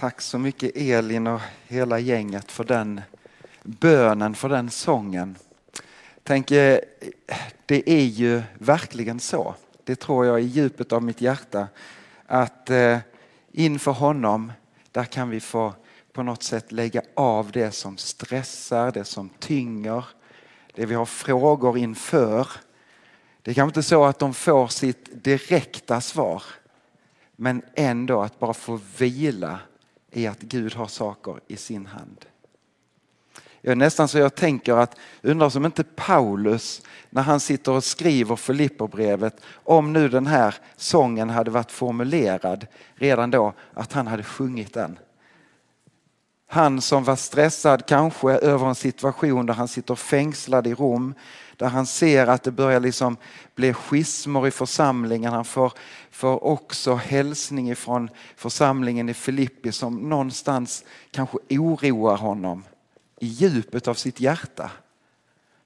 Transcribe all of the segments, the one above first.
Tack så mycket Elin och hela gänget för den bönen, för den sången. Tänk, eh, det är ju verkligen så. Det tror jag i djupet av mitt hjärta. Att eh, inför honom, där kan vi få på något sätt lägga av det som stressar, det som tynger, det vi har frågor inför. Det är kanske inte så att de får sitt direkta svar. Men ändå att bara få vila i att Gud har saker i sin hand. Jag är nästan så jag tänker att, undrar som inte Paulus när han sitter och skriver Filipperbrevet, om nu den här sången hade varit formulerad redan då, att han hade sjungit den. Han som var stressad kanske över en situation där han sitter fängslad i Rom, där han ser att det börjar liksom bli schismer i församlingen. Han får, får också hälsning ifrån församlingen i Filippi som någonstans kanske oroar honom i djupet av sitt hjärta.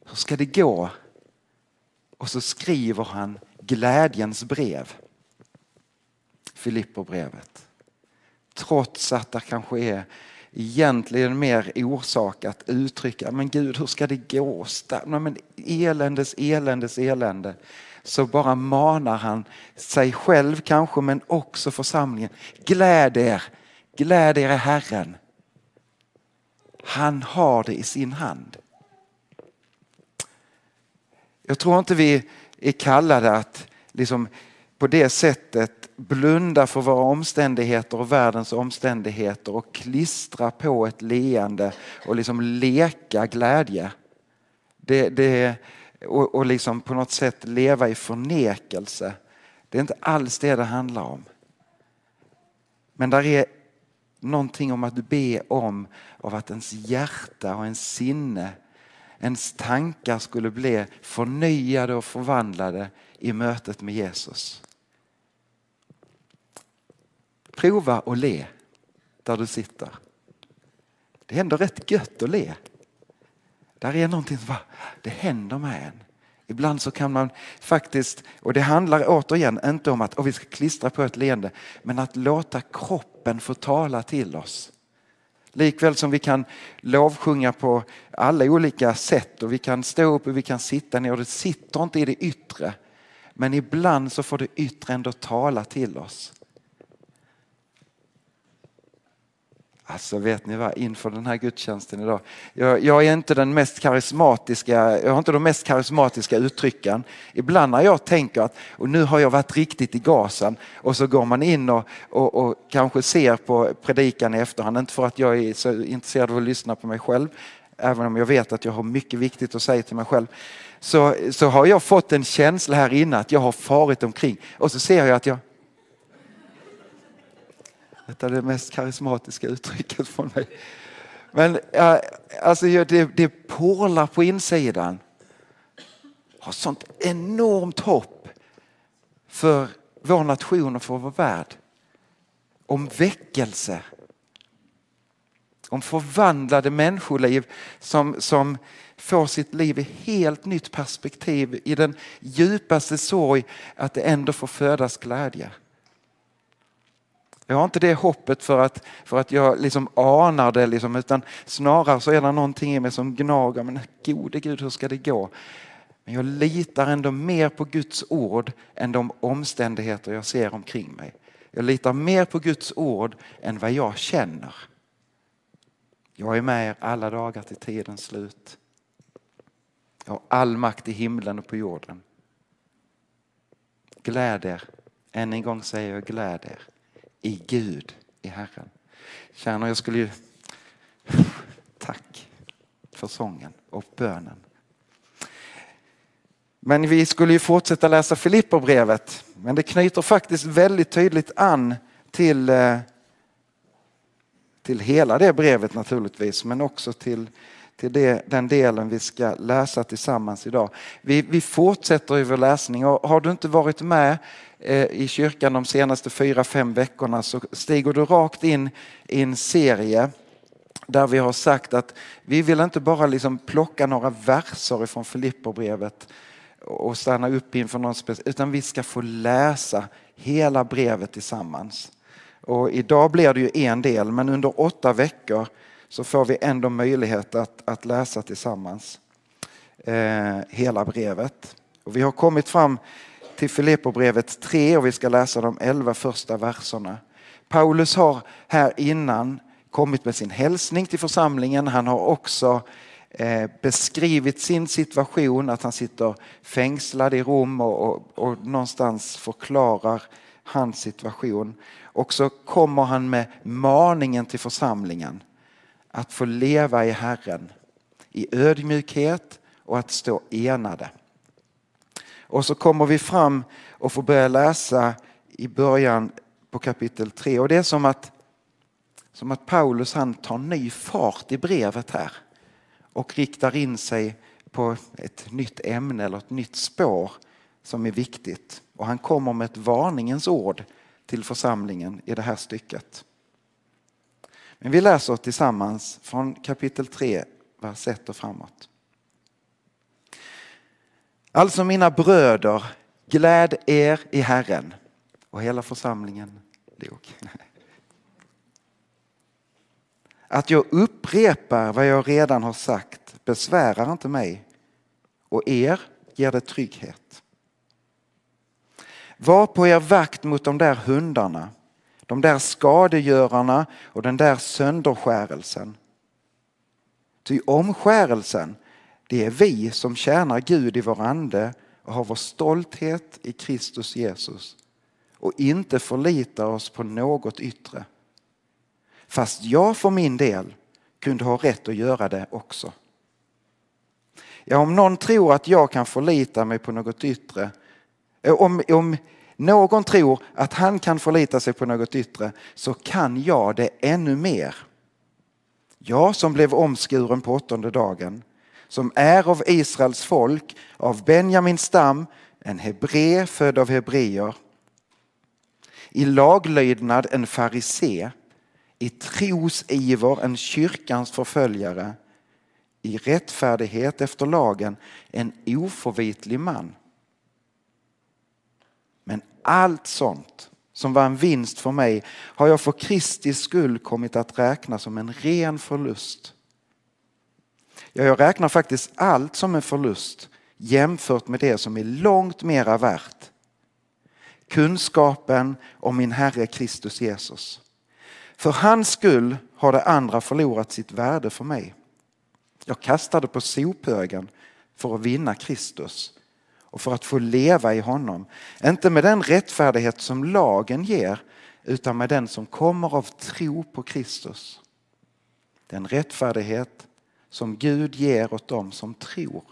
Hur ska det gå? Och så skriver han glädjens brev. Filipperbrevet. Trots att det kanske är egentligen mer orsak att uttrycka, men Gud hur ska det gå? Men eländes, eländes, elände. Så bara manar han sig själv kanske men också församlingen. Gläd er, gläd er i Herren. Han har det i sin hand. Jag tror inte vi är kallade att liksom på det sättet blunda för våra omständigheter och världens omständigheter och klistra på ett leende och liksom leka glädje. Det, det, och, och liksom på något sätt leva i förnekelse. Det är inte alls det det handlar om. Men där är någonting om att be om av att ens hjärta och ens sinne, ens tankar skulle bli förnyade och förvandlade i mötet med Jesus. Prova att le där du sitter. Det är ändå rätt gött att le. Där är någonting som bara, det händer med en. Ibland så kan man faktiskt, och det handlar återigen inte om att oh, vi ska klistra på ett leende, men att låta kroppen få tala till oss. Likväl som vi kan lovsjunga på alla olika sätt och vi kan stå upp och vi kan sitta ner och det sitter inte i det yttre. Men ibland så får det yttre ändå tala till oss. Alltså vet ni vad, inför den här gudstjänsten idag. Jag, jag, är inte den mest karismatiska, jag har inte de mest karismatiska uttrycken. Ibland när jag tänker att och nu har jag varit riktigt i gasen och så går man in och, och, och kanske ser på predikan i efterhand. Inte för att jag är så intresserad av att lyssna på mig själv, även om jag vet att jag har mycket viktigt att säga till mig själv. Så, så har jag fått en känsla här inne att jag har farit omkring och så ser jag att jag detta är det mest karismatiska uttrycket från mig. Men alltså, det, det porlar på insidan. Har sånt enormt hopp för vår nation och för vår värld. Om väckelse. Om förvandlade människoliv som, som får sitt liv i helt nytt perspektiv. I den djupaste sorg att det ändå får födas glädje. Jag har inte det hoppet för att, för att jag liksom anar det, liksom, utan snarare så är det någonting i mig som gnager. Men gode Gud, hur ska det gå? Men jag litar ändå mer på Guds ord än de omständigheter jag ser omkring mig. Jag litar mer på Guds ord än vad jag känner. Jag är med er alla dagar till tidens slut. Jag har all makt i himlen och på jorden. Gläd er. Än en gång säger jag gläd er i Gud, i Herren. Kärnor, jag skulle ju... Tack för sången och bönen. Men vi skulle ju fortsätta läsa Filipperbrevet. Men det knyter faktiskt väldigt tydligt an till, eh, till hela det brevet naturligtvis, men också till, till det, den delen vi ska läsa tillsammans idag. Vi, vi fortsätter i vår läsning och har du inte varit med eh, i kyrkan de senaste fyra, fem veckorna så stiger du rakt in i en serie där vi har sagt att vi vill inte bara liksom plocka några verser ifrån Filipperbrevet och stanna upp inför någon speciell, utan vi ska få läsa hela brevet tillsammans. Och idag blir det ju en del, men under åtta veckor så får vi ändå möjlighet att, att läsa tillsammans eh, hela brevet. Och vi har kommit fram till Filipperbrevet 3 och vi ska läsa de elva första verserna. Paulus har här innan kommit med sin hälsning till församlingen. Han har också eh, beskrivit sin situation, att han sitter fängslad i Rom och, och, och någonstans förklarar hans situation. Och så kommer han med maningen till församlingen att få leva i Herren i ödmjukhet och att stå enade. Och så kommer vi fram och får börja läsa i början på kapitel 3 och det är som att som att Paulus han tar ny fart i brevet här och riktar in sig på ett nytt ämne eller ett nytt spår som är viktigt. Och han kommer med ett varningens ord till församlingen i det här stycket. Men vi läser tillsammans från kapitel 3, vers 1 och framåt. Alltså mina bröder, gläd er i Herren. Och hela församlingen dog. Att jag upprepar vad jag redan har sagt besvärar inte mig och er ger det trygghet. Var på er vakt mot de där hundarna, de där skadegörarna och den där sönderskärelsen. Ty omskärelsen, det är vi som tjänar Gud i vår ande och har vår stolthet i Kristus Jesus och inte förlitar oss på något yttre. Fast jag för min del kunde ha rätt att göra det också. Ja, om någon tror att jag kan förlita mig på något yttre, om, om någon tror att han kan förlita sig på något yttre så kan jag det ännu mer. Jag som blev omskuren på åttonde dagen, som är av Israels folk, av Benjamins stam, en hebré född av hebreer. I laglydnad en farisé i trosiver en kyrkans förföljare, i rättfärdighet efter lagen en oförvitlig man. Allt sånt som var en vinst för mig har jag för Kristi skull kommit att räkna som en ren förlust. Ja, jag räknar faktiskt allt som en förlust jämfört med det som är långt mera värt. Kunskapen om min Herre Kristus Jesus för hans skull har det andra förlorat sitt värde för mig. Jag kastade på sophögen för att vinna Kristus och för att få leva i honom. Inte med den rättfärdighet som lagen ger utan med den som kommer av tro på Kristus. Den rättfärdighet som Gud ger åt dem som tror.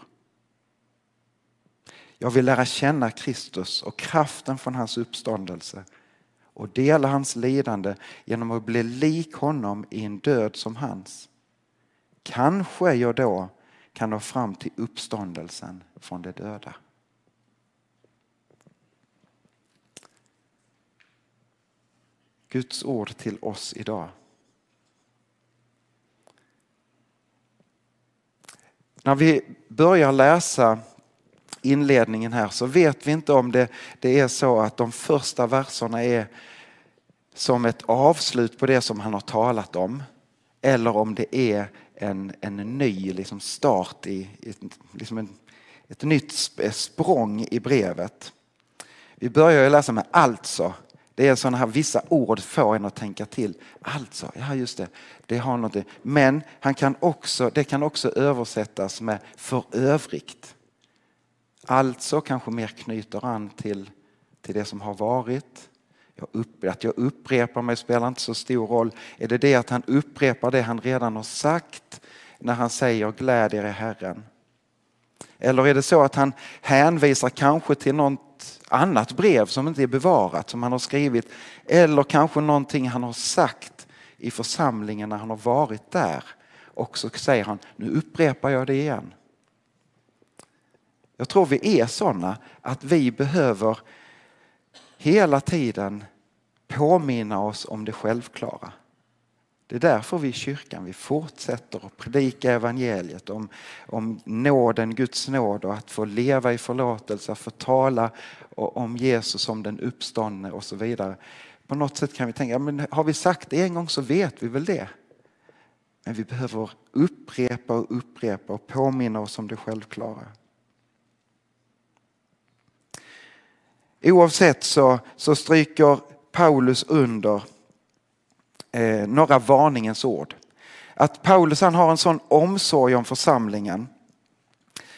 Jag vill lära känna Kristus och kraften från hans uppståndelse och dela hans lidande genom att bli lik honom i en död som hans. Kanske jag då kan nå fram till uppståndelsen från de döda. Guds ord till oss idag. När vi börjar läsa inledningen här så vet vi inte om det, det är så att de första verserna är som ett avslut på det som han har talat om eller om det är en, en ny liksom start i, liksom en, ett nytt språng i brevet. Vi börjar läsa med alltså. Det är sådana här vissa ord får en att tänka till. Alltså, ja just det, det har något. Men han kan också, det kan också översättas med för övrigt. Alltså kanske mer knyter an till, till det som har varit. Jag upp, att jag upprepar mig spelar inte så stor roll. Är det det att han upprepar det han redan har sagt när han säger gläd er i Herren? Eller är det så att han hänvisar kanske till något annat brev som inte är bevarat som han har skrivit eller kanske någonting han har sagt i församlingen när han har varit där och så säger han nu upprepar jag det igen. Jag tror vi är sådana att vi behöver hela tiden påminna oss om det självklara. Det är därför vi i kyrkan vi fortsätter att predika evangeliet om, om nåden, Guds nåd och att få leva i förlåtelse, att få tala om Jesus som den uppståndne och så vidare. På något sätt kan vi tänka, men har vi sagt det en gång så vet vi väl det. Men vi behöver upprepa och upprepa och påminna oss om det självklara. Oavsett så, så stryker Paulus under eh, några varningens ord. Att Paulus han har en sån omsorg om församlingen.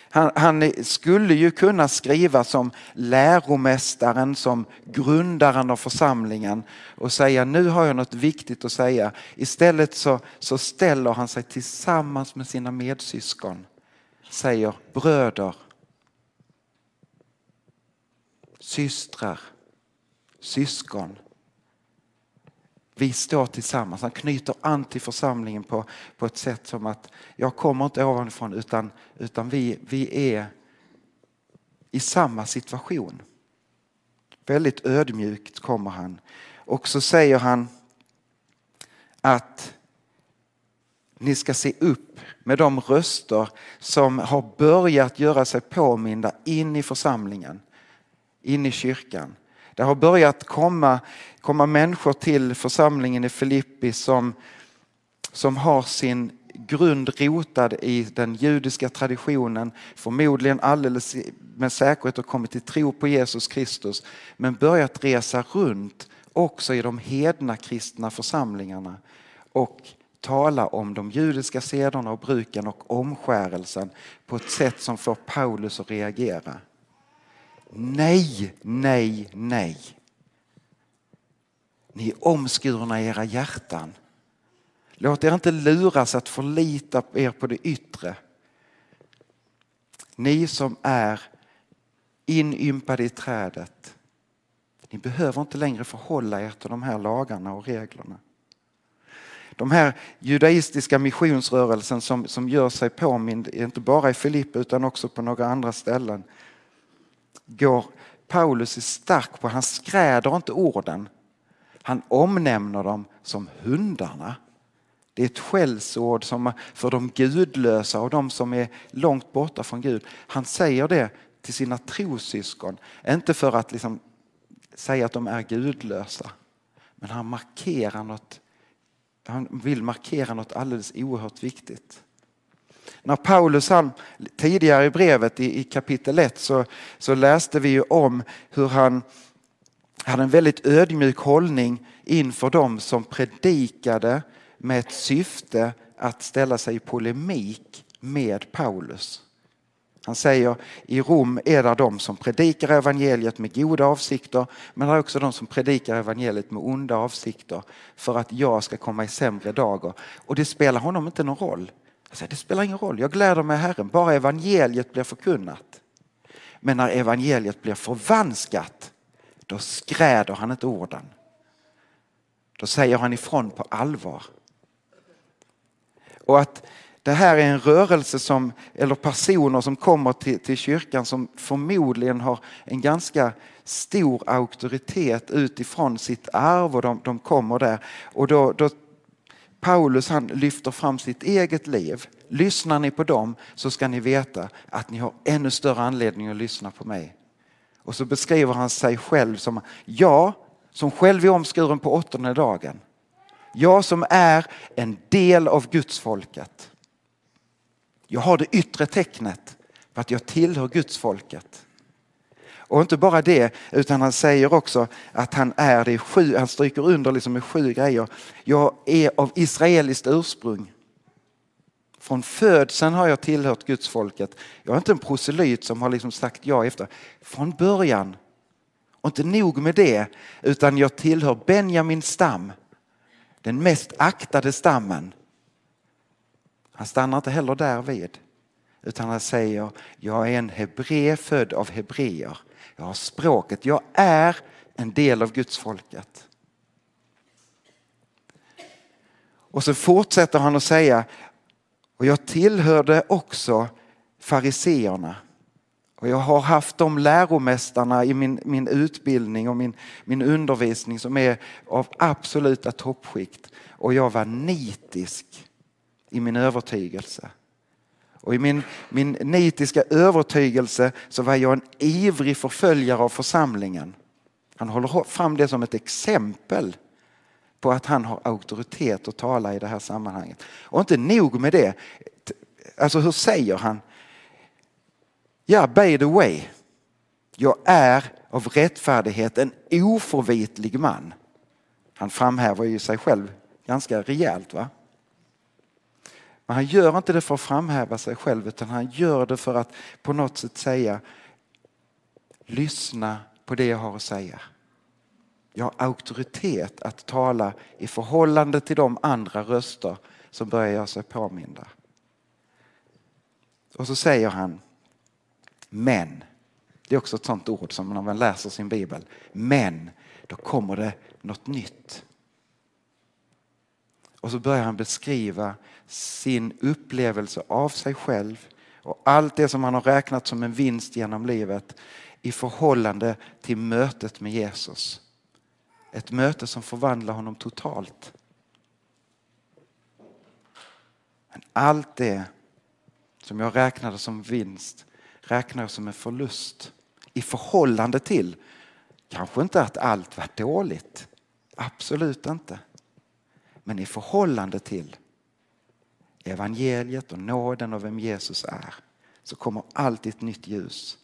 Han, han, skulle ju kunna skriva som läromästaren, som grundaren av församlingen och säga nu har jag något viktigt att säga. Istället så, så ställer han sig tillsammans med sina medsyskon. Säger bröder, systrar, syskon. Vi står tillsammans. Han knyter an till församlingen på, på ett sätt som att jag kommer inte ovanifrån utan, utan vi, vi är i samma situation. Väldigt ödmjukt kommer han. Och så säger han att ni ska se upp med de röster som har börjat göra sig påminda in i församlingen, in i kyrkan. Det har börjat komma, komma människor till församlingen i Filippi som, som har sin grund rotad i den judiska traditionen, förmodligen alldeles med säkerhet har kommit till tro på Jesus Kristus, men börjat resa runt också i de hedna kristna församlingarna och tala om de judiska sederna och bruken och omskärelsen på ett sätt som får Paulus att reagera. Nej, nej, nej. Ni är omskurna i era hjärtan. Låt er inte luras att förlita er på det yttre. Ni som är inympade i trädet. Ni behöver inte längre förhålla er till de här lagarna och reglerna. De här judaistiska missionsrörelsen som, som gör sig påmind, inte bara i Filippi utan också på några andra ställen, går Paulus är stark på. Han skräder inte orden. Han omnämner dem som hundarna. Det är ett skällsord som för de gudlösa och de som är långt borta från Gud. Han säger det till sina trosyskon. Inte för att liksom säga att de är gudlösa. Men han markerar något. Han vill markera något alldeles oerhört viktigt. När Paulus han, tidigare i brevet i, i kapitel 1 så, så läste vi ju om hur han hade en väldigt ödmjuk hållning inför dem som predikade med ett syfte att ställa sig i polemik med Paulus. Han säger i Rom är det de som predikar evangeliet med goda avsikter men det är också de som predikar evangeliet med onda avsikter för att jag ska komma i sämre dagar. Och det spelar honom inte någon roll. Säger, det spelar ingen roll, jag gläder mig Herren, bara evangeliet blir förkunnat. Men när evangeliet blir förvanskat, då skräder han inte orden. Då säger han ifrån på allvar. Och att det här är en rörelse som, eller personer som kommer till, till kyrkan som förmodligen har en ganska stor auktoritet utifrån sitt arv och de, de kommer där. Och då, då Paulus han lyfter fram sitt eget liv. Lyssnar ni på dem så ska ni veta att ni har ännu större anledning att lyssna på mig. Och så beskriver han sig själv som jag som själv är omskuren på åttonde dagen. Jag som är en del av Guds folket. Jag har det yttre tecknet på att jag tillhör Guds folket. Och inte bara det, utan han säger också att han är det sju, han stryker under liksom med sju grejer. Jag är av israeliskt ursprung. Från födseln har jag tillhört Guds folket. Jag är inte en proselyt som har liksom sagt ja efter. Från början. Och inte nog med det, utan jag tillhör Benjamins stam. Den mest aktade stammen. Han stannar inte heller där vid. Utan han säger, jag är en hebré född av hebreer. Jag har språket, jag är en del av Guds folket. Och så fortsätter han att säga, och jag tillhörde också fariseerna. Och jag har haft de läromästarna i min, min utbildning och min, min undervisning som är av absoluta toppskikt. Och jag var nitisk i min övertygelse. Och i min, min nitiska övertygelse så var jag en ivrig förföljare av församlingen. Han håller fram det som ett exempel på att han har auktoritet att tala i det här sammanhanget. Och inte nog med det. Alltså hur säger han? Ja, by the way. Jag är av rättfärdighet en oförvitlig man. Han framhäver ju sig själv ganska rejält. va? Men han gör inte det för att framhäva sig själv utan han gör det för att på något sätt säga lyssna på det jag har att säga. Jag har auktoritet att tala i förhållande till de andra röster som börjar göra sig påminda. Och så säger han men. Det är också ett sånt ord som när man läser sin bibel. Men, då kommer det något nytt. Och så börjar han beskriva sin upplevelse av sig själv och allt det som han har räknat som en vinst genom livet i förhållande till mötet med Jesus. Ett möte som förvandlar honom totalt. Men allt det som jag räknade som vinst räknar jag som en förlust i förhållande till, kanske inte att allt var dåligt, absolut inte. Men i förhållande till evangeliet och nåden och vem Jesus är så kommer alltid ett nytt ljus.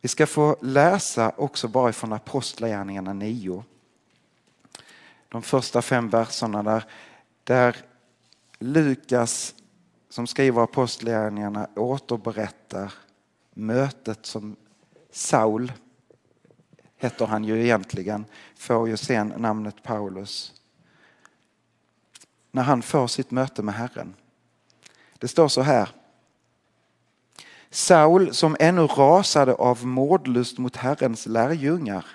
Vi ska få läsa också bara från Apostlagärningarna 9. De första fem verserna där, där Lukas som skriver Apostlagärningarna återberättar mötet som Saul, heter han ju egentligen, får ju sen namnet Paulus. När han får sitt möte med Herren. Det står så här. Saul som ännu rasade av mordlust mot Herrens lärjungar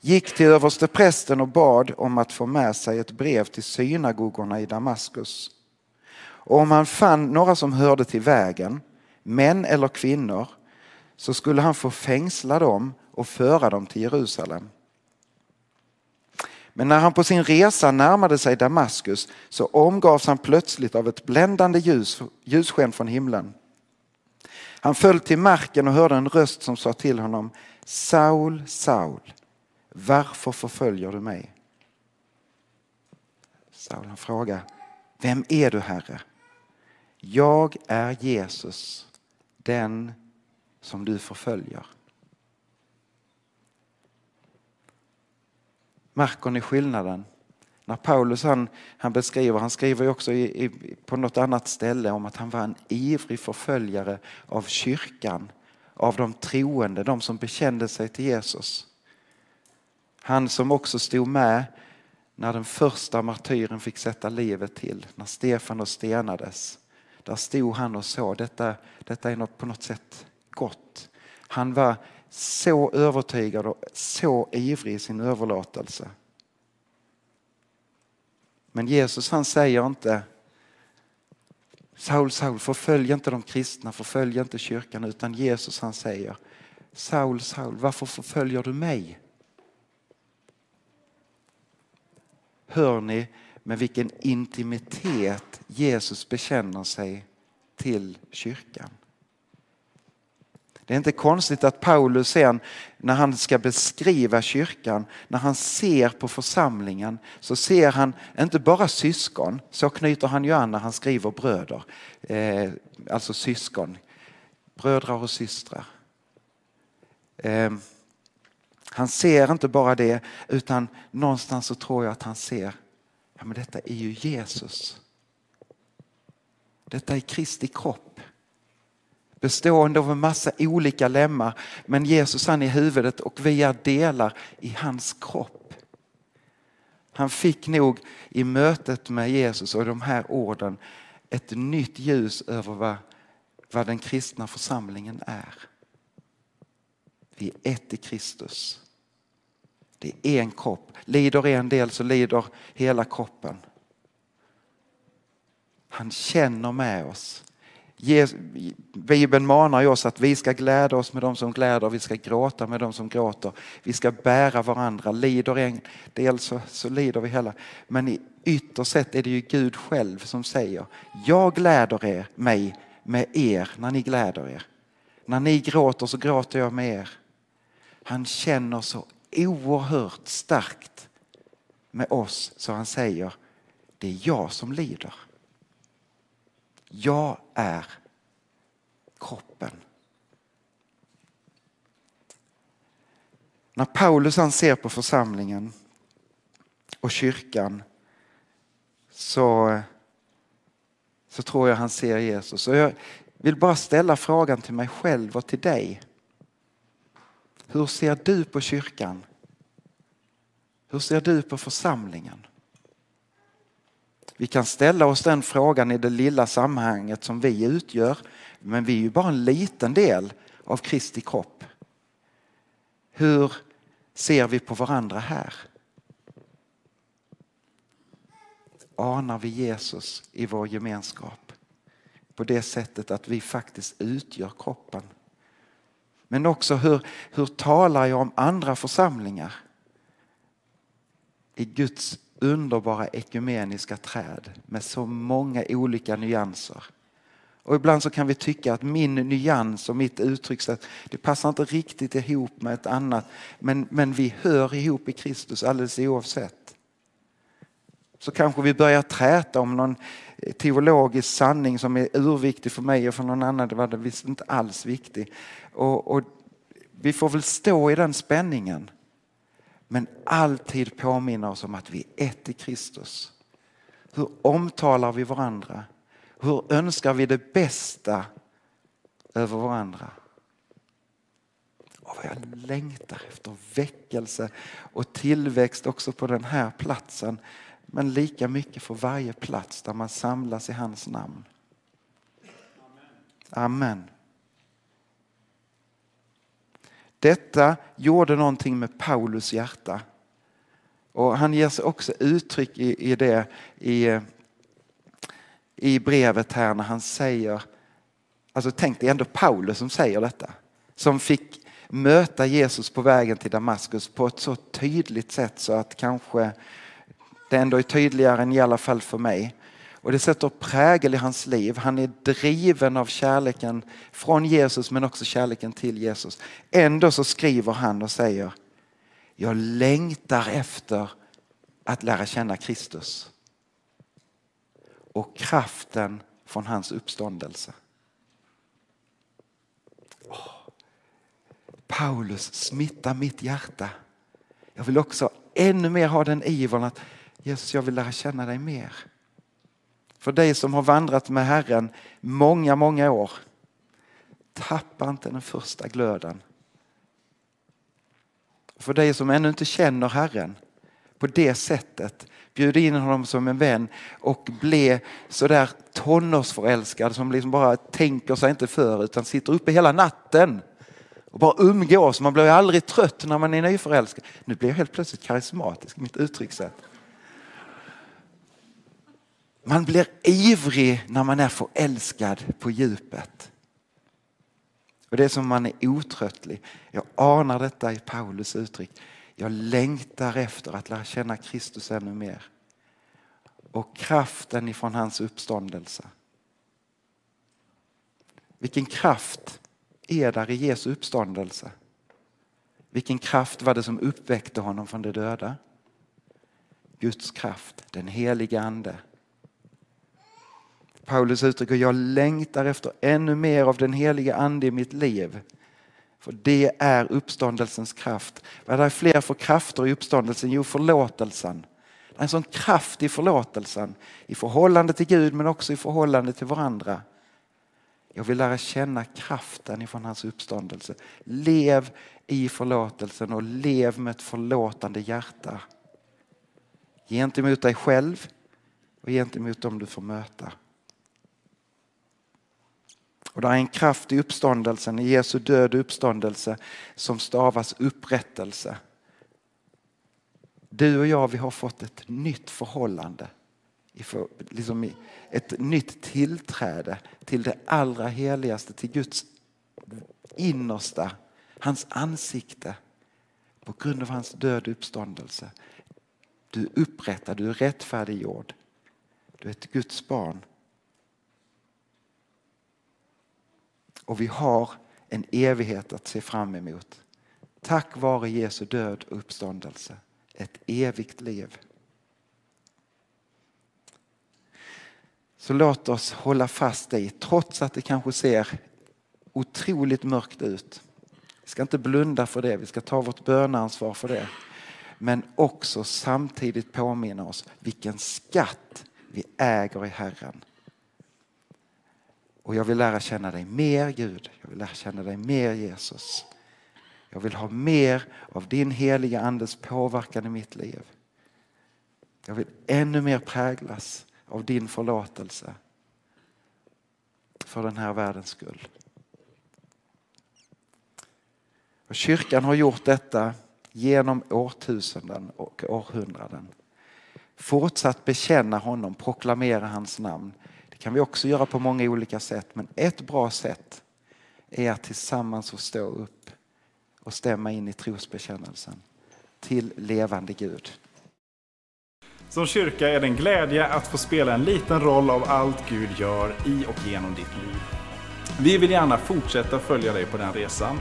gick till översteprästen och bad om att få med sig ett brev till synagogorna i Damaskus. Och om han fann några som hörde till vägen, män eller kvinnor, så skulle han få fängsla dem och föra dem till Jerusalem. Men när han på sin resa närmade sig Damaskus så omgavs han plötsligt av ett bländande ljus, ljussken från himlen. Han föll till marken och hörde en röst som sa till honom Saul, Saul, varför förföljer du mig? Saul han vem är du Herre? Jag är Jesus, den som du förföljer. Märker ni skillnaden? När Paulus han, han beskriver, han skriver också i, i, på något annat ställe om att han var en ivrig förföljare av kyrkan, av de troende, de som bekände sig till Jesus. Han som också stod med när den första martyren fick sätta livet till, när Stefanos stenades. Där stod han och sa detta, detta är något, på något sätt gott. Han var så övertygad och så ivrig i sin överlåtelse. Men Jesus han säger inte Saul, Saul, förfölj inte de kristna, förfölj inte kyrkan, utan Jesus han säger Saul, Saul, varför förföljer du mig? Hör ni med vilken intimitet Jesus bekänner sig till kyrkan? Det är inte konstigt att Paulus sen när han ska beskriva kyrkan, när han ser på församlingen så ser han inte bara syskon, så knyter han ju an när han skriver bröder, eh, alltså syskon, brödrar och systrar. Eh, han ser inte bara det utan någonstans så tror jag att han ser, ja men detta är ju Jesus. Detta är Kristi kropp bestående av en massa olika lemmar. Men Jesus han är huvudet och vi är delar i hans kropp. Han fick nog i mötet med Jesus och de här orden ett nytt ljus över vad, vad den kristna församlingen är. Vi är ett i Kristus. Det är en kropp. Lider en del så lider hela kroppen. Han känner med oss. Bibeln manar oss att vi ska glädja oss med de som gläder, vi ska gråta med de som gråter. Vi ska bära varandra. Lider en del så, så lider vi hela. Men i ytterst sett är det ju Gud själv som säger, jag gläder er, mig med er när ni gläder er. När ni gråter så gråter jag med er. Han känner så oerhört starkt med oss så han säger, det är jag som lider. Jag är kroppen. När Paulus han ser på församlingen och kyrkan så, så tror jag han ser Jesus. Och jag vill bara ställa frågan till mig själv och till dig. Hur ser du på kyrkan? Hur ser du på församlingen? Vi kan ställa oss den frågan i det lilla sammanhanget som vi utgör, men vi är ju bara en liten del av Kristi kropp. Hur ser vi på varandra här? Anar vi Jesus i vår gemenskap på det sättet att vi faktiskt utgör kroppen? Men också hur, hur talar jag om andra församlingar? I Guds underbara ekumeniska träd med så många olika nyanser. Och ibland så kan vi tycka att min nyans och mitt uttryckssätt det passar inte riktigt ihop med ett annat. Men, men vi hör ihop i Kristus alldeles oavsett. Så kanske vi börjar träta om någon teologisk sanning som är urviktig för mig och för någon annan var det visst inte alls viktig. Och, och vi får väl stå i den spänningen. Men alltid påminna oss om att vi är ett i Kristus. Hur omtalar vi varandra? Hur önskar vi det bästa över varandra? Och vad jag längtar efter väckelse och tillväxt också på den här platsen. Men lika mycket för varje plats där man samlas i hans namn. Amen. Detta gjorde någonting med Paulus hjärta. Och han ger sig också uttryck i, i det i, i brevet här när han säger, alltså tänk det är ändå Paulus som säger detta. Som fick möta Jesus på vägen till Damaskus på ett så tydligt sätt så att kanske det ändå är tydligare än i alla fall för mig. Och det sätter prägel i hans liv. Han är driven av kärleken från Jesus men också kärleken till Jesus. Ändå så skriver han och säger Jag längtar efter att lära känna Kristus och kraften från hans uppståndelse. Oh. Paulus smittar mitt hjärta. Jag vill också ännu mer ha den ivern att Jesus, jag vill lära känna dig mer. För dig som har vandrat med Herren många, många år. Tappa inte den första glöden. För dig som ännu inte känner Herren på det sättet, bjud in honom som en vän och bli sådär tonårsförälskad som liksom bara tänker sig inte för utan sitter uppe hela natten och bara umgås. Man blir ju aldrig trött när man är nyförälskad. Nu blir jag helt plötsligt karismatisk i mitt uttryckssätt. Man blir ivrig när man är förälskad på djupet. Och det är som man är otröttlig. Jag anar detta i Paulus uttryck. Jag längtar efter att lära känna Kristus ännu mer. Och kraften ifrån hans uppståndelse. Vilken kraft är där i Jesu uppståndelse? Vilken kraft var det som uppväckte honom från de döda? Guds kraft, den heliga ande Paulus uttrycker, jag längtar efter ännu mer av den heliga ande i mitt liv. För det är uppståndelsens kraft. Vad är fler för krafter i uppståndelsen? Jo, förlåtelsen. Det är en sån kraft i förlåtelsen. I förhållande till Gud men också i förhållande till varandra. Jag vill lära känna kraften ifrån hans uppståndelse. Lev i förlåtelsen och lev med ett förlåtande hjärta. Gentemot dig själv och gentemot dem du får möta. Och det är en kraft i uppståndelsen, i Jesu död och uppståndelse som stavas upprättelse. Du och jag, vi har fått ett nytt förhållande. Liksom ett nytt tillträde till det allra heligaste, till Guds innersta, hans ansikte på grund av hans död och uppståndelse. Du är upprättad, du är rättfärdiggjord. Du är ett Guds barn. Och vi har en evighet att se fram emot. Tack vare Jesu död och uppståndelse. Ett evigt liv. Så låt oss hålla fast i, trots att det kanske ser otroligt mörkt ut. Vi ska inte blunda för det, vi ska ta vårt böneansvar för det. Men också samtidigt påminna oss vilken skatt vi äger i Herren. Och jag vill lära känna dig mer Gud, jag vill lära känna dig mer Jesus. Jag vill ha mer av din heliga andes påverkan i mitt liv. Jag vill ännu mer präglas av din förlåtelse för den här världens skull. Och kyrkan har gjort detta genom årtusenden och århundraden. Fortsatt bekänna honom, proklamera hans namn. Det kan vi också göra på många olika sätt men ett bra sätt är att tillsammans stå upp och stämma in i trosbekännelsen till levande Gud. Som kyrka är det en glädje att få spela en liten roll av allt Gud gör i och genom ditt liv. Vi vill gärna fortsätta följa dig på den resan.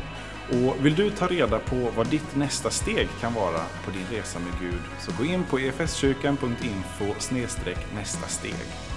Och vill du ta reda på vad ditt nästa steg kan vara på din resa med Gud så gå in på efskyrkan.info nästa steg.